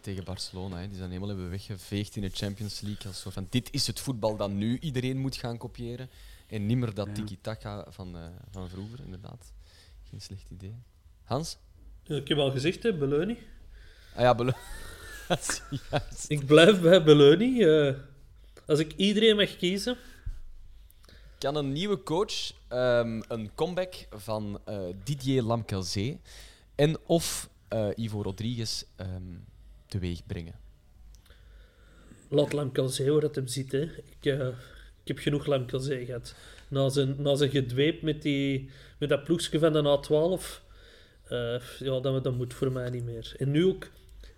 tegen Barcelona. Hè. Die zijn helemaal hebben weggeveegd in de Champions League. Als soort van, dit is het voetbal dat nu iedereen moet gaan kopiëren. En niet meer dat tiki-taka van, van vroeger, inderdaad. Geen slecht idee. Hans? Ja, ik heb al gezegd, hè, Beleuni. Ah ja, Belo. Juist. Ik blijf bij Beleuni. eh, als ik iedereen mag kiezen... Kan een nieuwe coach ehm, een comeback van eh, Didier Lamkelzee en of eh, Ivo Rodriguez ehm, teweeg brengen? Laat Lamkelzee waar dat hem zit. Hè. Ik, ik heb genoeg Lamkelzee gehad. Na zijn, na gedweep met, die, met dat ploegje van de A12, eh, ja, dat, dat moet voor mij niet meer. En nu ook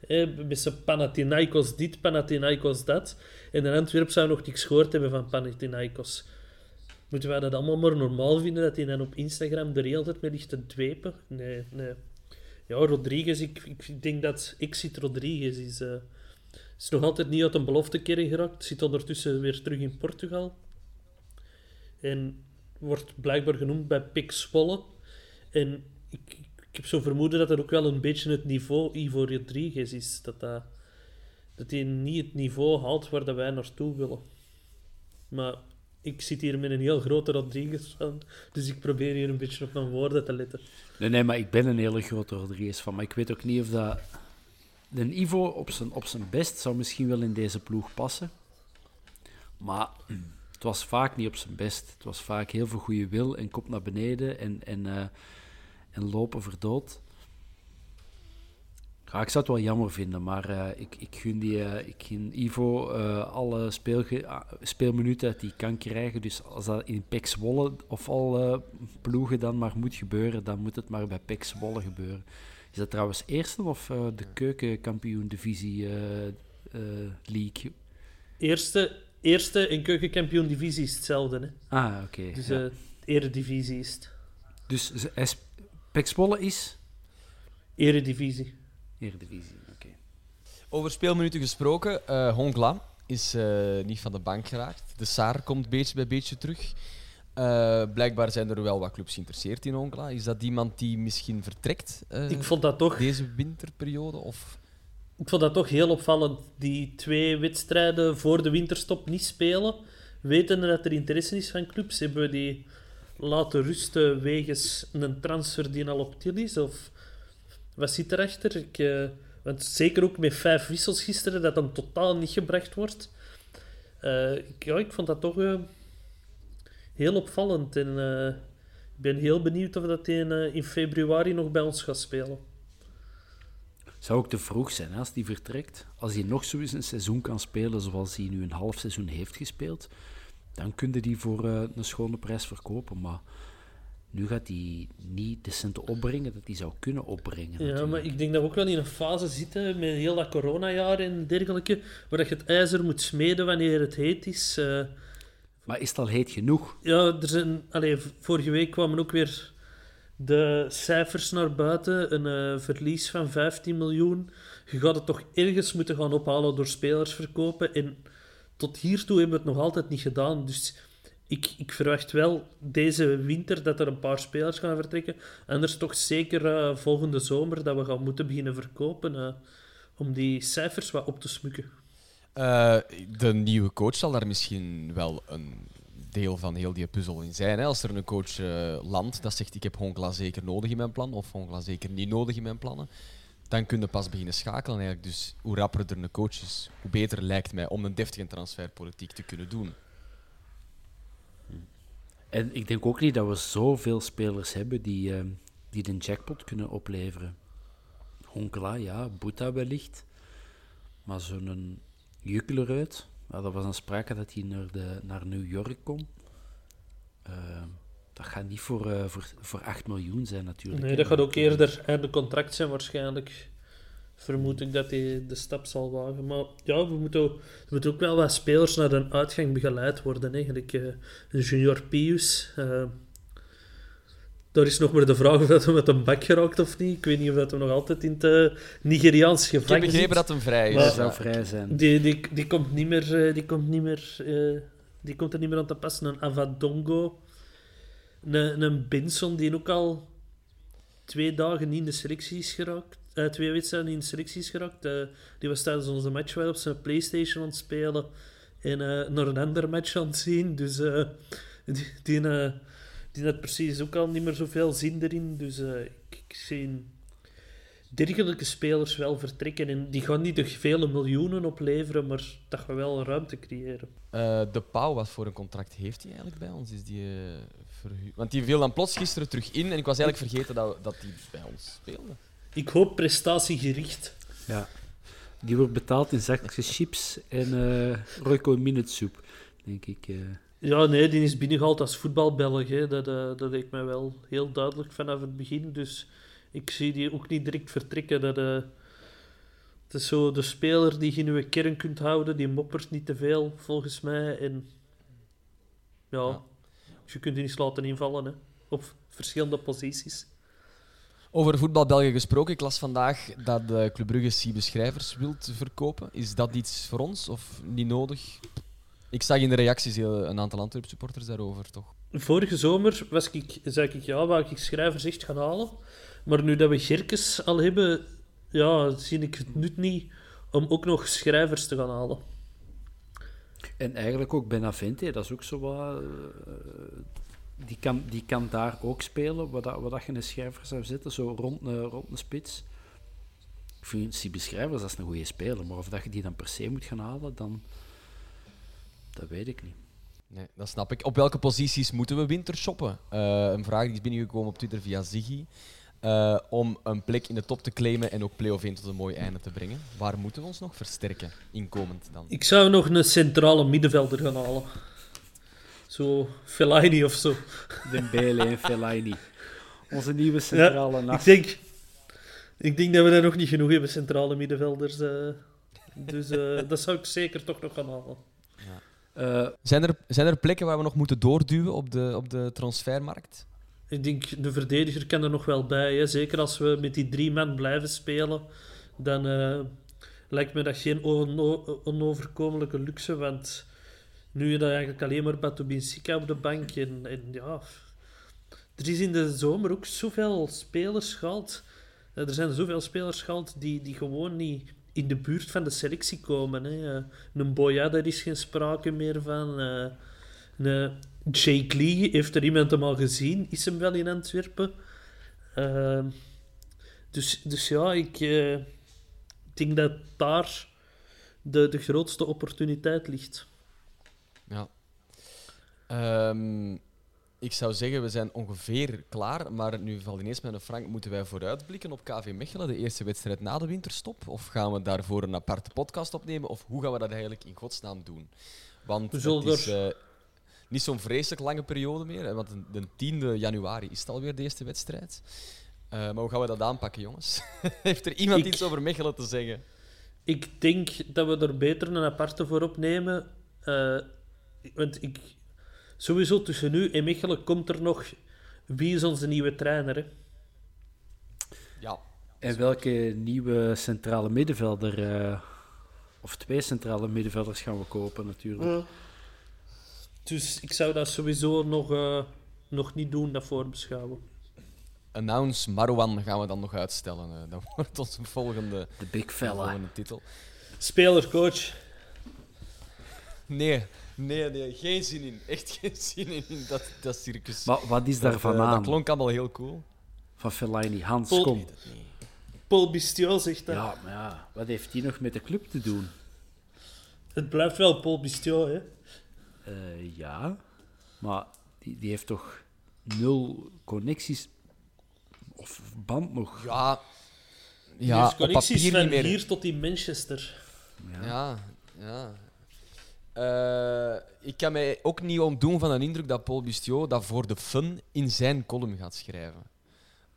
hè, met zijn Panathinaikos dit, Panathinaikos dat. En in Antwerpen zou nog niks gehoord hebben van Panathinaikos. Moeten wij dat allemaal maar normaal vinden, dat hij dan op Instagram er heel tijd mee ligt te dwepen? Nee, nee. Ja, Rodriguez, ik, ik denk dat Exit Rodriguez is... eh, is nog altijd niet uit een beloftekering geraakt. Zit ondertussen weer terug in Portugal. En wordt blijkbaar genoemd bij Pik. En ik, ik, heb zo vermoeden dat dat ook wel een beetje het niveau Ivo Rodriguez is. Dat, dat, dat hij niet het niveau haalt waar dat wij naartoe willen. Maar ik zit hier met een heel grote Rodriguez van. Dus ik probeer hier een beetje op mijn woorden te letten. Nee, nee, maar ik ben een hele grote Rodriguez van. Maar ik weet ook niet of dat... De Ivo op zijn, op zijn best zou misschien wel in deze ploeg passen. Maar het was vaak niet op zijn best. Het was vaak heel veel goede wil en kop naar beneden en, en, eh, en lopen verdood. Ja, ik zou het wel jammer vinden, maar eh, ik, ik gun, die, eh, ik gun Ivo eh, alle speelge- ah, speelminuten dat hij kan krijgen. Dus als dat in PEC Zwolle of al ploegen dan maar moet gebeuren, dan moet het maar bij PEC Zwolle gebeuren. Is dat trouwens eerste of de keukenkampioen-divisie eh, eh, league? Eerste, eerste en keukenkampioen-divisie is hetzelfde. Hè? Ah, oké. Dus ja. eh eredivisie is het. Dus Zwolle is Eredivisie. Eredivisie, oké. Over speelminuten gesproken, eh Hongla is eh, niet van de bank geraakt. De Saar komt beetje bij beetje terug. Eh, blijkbaar zijn er wel wat clubs geïnteresseerd in Hongla. Is dat iemand die misschien vertrekt eh, Ik vond dat toch deze winterperiode? Of... Ik vond dat toch heel opvallend. Die twee wedstrijden voor de winterstop niet spelen. Wetende dat er interesse is van clubs, hebben we die laten rusten wegens een transfer die al op is? Of wat zit erachter? Ik, eh, want zeker ook met vijf wissels gisteren, dat dan totaal niet gebracht wordt. Eh, ik, vond dat toch eh, heel opvallend. En ik ben heel benieuwd of dat eh, in februari nog bij ons gaat spelen. Zou ook te vroeg zijn hè, als die vertrekt. Als hij nog zo eens een seizoen kan spelen zoals hij nu een half seizoen heeft gespeeld, dan kun je die voor eh, een schone prijs verkopen. Maar nu gaat hij niet de centen opbrengen dat hij zou kunnen opbrengen. Ja, natuurlijk. maar ik denk dat we ook wel in een fase zitten met heel dat coronajaar en dergelijke, waar dat je het ijzer moet smeden wanneer het heet is. Eh, Maar is het al heet genoeg? ja, er zijn, allee, v- vorige week kwamen ook weer de cijfers naar buiten. Een eh, verlies van 15 miljoen. Je gaat het toch ergens moeten gaan ophalen door spelers verkopen. En tot hiertoe hebben we het nog altijd niet gedaan. Dus ik, ik verwacht wel deze winter dat er een paar spelers gaan vertrekken. Anders toch zeker eh, volgende zomer dat we gaan moeten beginnen verkopen. eh, om die cijfers wat op te smukken. De nieuwe coach zal daar misschien wel een deel van heel die puzzel in zijn. Als er een coach eh, landt dat zegt ik heb Hongla zeker nodig in mijn plan of Hongla zeker niet nodig in mijn plannen, dan kun je pas beginnen schakelen eigenlijk. Dus hoe rapper er een coach is, hoe beter lijkt mij om een deftige transferpolitiek te kunnen doen. En ik denk ook niet dat we zoveel spelers hebben die, eh, die de jackpot kunnen opleveren. Honkela, ja, Boeta wellicht. Maar zo'n Jukkelerud, ja, dat was een sprake dat hij naar, de, naar New York kon. Eh, dat gaat niet voor, eh, voor, voor 8 miljoen zijn natuurlijk. Nee, dat gaat ook eerder einde contract zijn waarschijnlijk. Vermoed ik dat hij de stap zal wagen. Maar ja, we moeten, ook- er moeten ook wel wat spelers naar een uitgang begeleid worden. Eigenlijk eh, een junior Pius. Daar is nog maar de vraag of dat we met een bak geraakt of niet. Ik weet niet of dat we nog altijd in het eh, Nigeriaans Ik heb gevangen begrepen dat hem vrij is. Maar- Dat zou vrij zijn. Die, die, die komt niet meer, eh, die komt niet meer, eh, die komt er niet meer aan te passen. Een Avadongo, een, een Benson die ook al twee dagen niet in de selectie is geraakt, eh, twee wedstrijden in de selectie is geraakt. Eh, die was tijdens onze match wel op zijn PlayStation aan het spelen en eh, naar een andere match aan het zien. Dus eh, die, die, had precies ook al niet meer zoveel zin erin. Dus eh, ik, ik zie dergelijke spelers wel vertrekken. En die gaan niet de vele miljoenen opleveren, maar dat gaat wel ruimte creëren. Eh, de Pauw, wat voor een contract heeft hij eigenlijk bij ons? Is die, eh, verhu- Want die viel dan plots gisteren terug in en ik was eigenlijk vergeten dat, dat die bij ons speelde. Ik hoop prestatiegericht. Ja. Die wordt betaald in zakjes chips en eh Royco minute soep, denk ik. Eh. Ja, nee, die is binnengehaald als voetbalbelg. Hè. Dat, eh, dat leek mij wel heel duidelijk vanaf het begin. Dus ik zie die ook niet direct vertrekken. Dat, eh, het is zo de speler die je in je kern kunt houden. Die moppert niet te veel, volgens mij. En ja, Ja. je kunt die niet laten invallen. Hè. Op verschillende posities. Over voetbal België gesproken, ik las vandaag dat de Club Brugge Siebe Schrijvers wilt verkopen. Is dat iets voor ons of niet nodig? Ik zag in de reacties heel, een aantal Antwerp supporters daarover, toch? Vorige zomer was ik, zei ik ja, wou ik schrijvers echt gaan halen. Maar nu dat we Gerkes al hebben, ja, zie ik het nut niet om ook nog schrijvers te gaan halen. En eigenlijk ook Benavente, dat is ook zo wat... eh, die, kan, die kan daar ook spelen, wat, dat, wat dat je een schrijver zou zetten, zo rond een, rond een spits. Ik vind Sibi Schrijvers, dat is een goede speler, maar of dat je die dan per se moet gaan halen, dan... Dat weet ik niet. Nee, dat snap ik. Op welke posities moeten we winter shoppen? Eh, een vraag die is binnengekomen op Twitter via Ziggy. Eh, om een plek in de top te claimen en ook play-off 1 tot een mooi einde te brengen. Waar moeten we ons nog versterken, inkomend dan? Ik zou nog een centrale middenvelder gaan halen. Zo Fellaini of zo. Dembele en Fellaini. Onze nieuwe centrale ik nacht. denk, ik denk dat we daar nog niet genoeg hebben, centrale middenvelders. eh. dus eh, dat zou ik zeker toch nog gaan halen. Eh, Zijn er, zijn er plekken waar we nog moeten doorduwen op de, op de transfermarkt? Ik denk, de verdediger kan er nog wel bij. Hè. Zeker als we met die drie man blijven spelen, dan eh, lijkt me dat geen ono- onoverkomelijke luxe. Want nu je dat eigenlijk alleen maar Batubin Sika op de bank. En, en ja, er is in de zomer ook zoveel spelers gehaald. Eh, Er zijn zoveel spelers gehaald die, die gewoon niet in de buurt van de selectie komen. Hè. Eh, Een Boya, daar is geen sprake meer van. Eh, een Jake Lee, heeft er iemand hem al gezien? Is hem wel in Antwerpen? Ehm, dus, dus ja, ik eh, denk dat daar de, de grootste opportuniteit ligt. Ja. Ehm, ik zou zeggen, we zijn ongeveer klaar. Maar nu valt ineens met een Frank. Moeten wij vooruitblikken op KV Mechelen, de eerste wedstrijd na de winterstop? Of gaan we daarvoor een aparte podcast opnemen? Of hoe gaan we dat eigenlijk in godsnaam doen? Want het is eh, niet zo'n vreselijk lange periode meer. Want de, de 10e januari is het alweer de eerste wedstrijd. Eh, maar hoe gaan we dat aanpakken, jongens? Heeft er iemand Ik- iets over Mechelen te zeggen? Ik denk dat we er beter een aparte voor opnemen. eh, want ik, sowieso tussen nu en Mechelen komt er nog... Wie is onze nieuwe trainer? Hè? Ja. en welke nieuwe centrale middenvelder, eh, of twee centrale middenvelders gaan we kopen natuurlijk. Dus ik zou dat sowieso nog, eh, nog niet doen, dat voorbeschouwen. Announce Marwan gaan we dan nog uitstellen. eh. dat wordt onze volgende, De big fella. volgende titel. Spelercoach. Nee, nee, nee, geen zin in. Echt geen zin in, in dat, dat circus. Wat, wat is dat, daarvan eh, aan? dat klonk allemaal heel cool. Van Fellaini. Hans, Paul- kom. Paul zegt dat. Ja, maar ja, wat heeft hij nog met de club te doen? Het blijft wel Paul Bistiot, hè. Eh, ja, maar die, die heeft toch nul connecties of band nog? Ja, Ja, dus op connecties papier van niet meer. hier tot in Manchester. Ja, ja. Eh, ik kan mij ook niet ontdoen van een indruk dat Paul Bustiot dat voor de fun in zijn column gaat schrijven.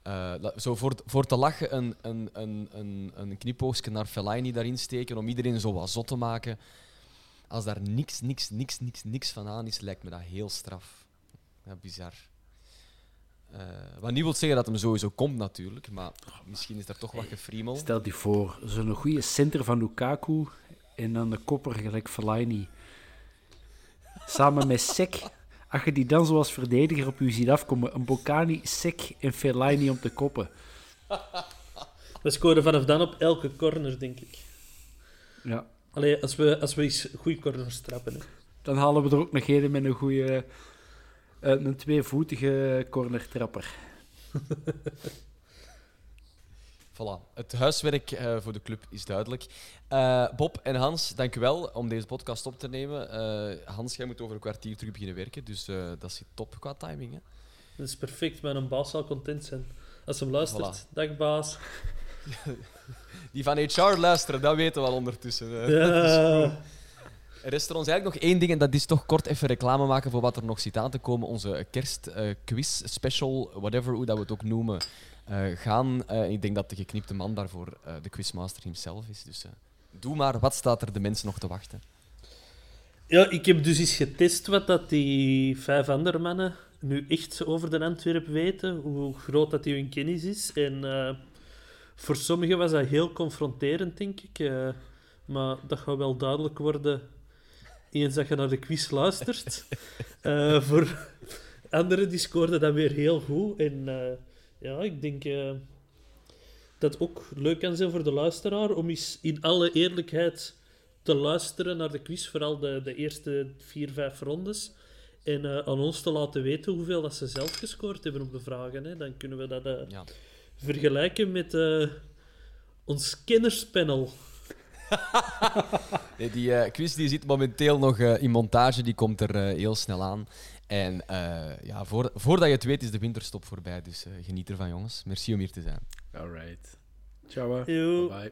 Eh, zo voor, voor te lachen een, een, een, een, een naar Fellaini daarin steken om iedereen zo wat zot te maken. Als daar niks, niks, niks, niks, niks van aan is, lijkt me dat heel straf. Ja, bizar. Eh, wat niet wil zeggen dat hem sowieso komt natuurlijk, maar misschien is er toch wat gefriemel. Stel je voor, zo'n goede center van Lukaku en dan de kopper gelijk Fellaini. Samen met Sek. Als je die dan zoals verdediger op u ziet afkomen, een Bocani, Sek en Fellaini om te koppen. We scoren vanaf dan op elke corner, denk ik. Ja. Allee, als we, als we eens goede corners trappen. Hè. Dan halen we er ook nog een met een goede Eh, een tweevoetige cornertrapper. Voilà, het huiswerk eh, voor de club is duidelijk. Eh, Bob en Hans, dank u wel om deze podcast op te nemen. Eh, Hans, jij moet over een kwartier terug beginnen werken, dus dat is top qua timing. Hè? Dat is perfect, mijn baas zal content zijn. Als hem luistert, Voilà. dag baas. Die van HR luisteren, dat weten we al ondertussen. Ja. Er is er ons eigenlijk nog één ding, en dat is toch kort even reclame maken voor wat er nog zit aan te komen. Onze kerstquiz, special, whatever, hoe dat we het ook noemen, gaan. Eh, ik denk dat de geknipte man daarvoor eh, de quizmaster himself is. Dus eh, doe maar, wat staat er de mensen nog te wachten? Ja, ik heb dus eens getest wat dat die vijf andere mannen nu echt over de Antwerp weten, hoe groot dat die hun kennis is. En eh, voor sommigen was dat heel confronterend, denk ik. eh, maar dat gaat wel duidelijk worden eens dat je naar de quiz luistert. Eh, voor anderen die scoorden dat weer heel goed. En eh, ja, ik denk eh, dat het ook leuk kan zijn voor de luisteraar om eens in alle eerlijkheid te luisteren naar de quiz, vooral de, de eerste vier, vijf rondes. En eh, aan ons te laten weten hoeveel dat ze zelf gescoord hebben op de vragen. Hè. Dan kunnen we dat eh, Ja. vergelijken met ons kennerspanel. Nee, die quiz die zit momenteel nog in montage, die komt er heel snel aan. En eh, ja, voor, voordat je het weet is de winterstop voorbij, dus eh, geniet ervan jongens. Merci om hier te zijn. Alright. Ciao. hè. Yo. Bye.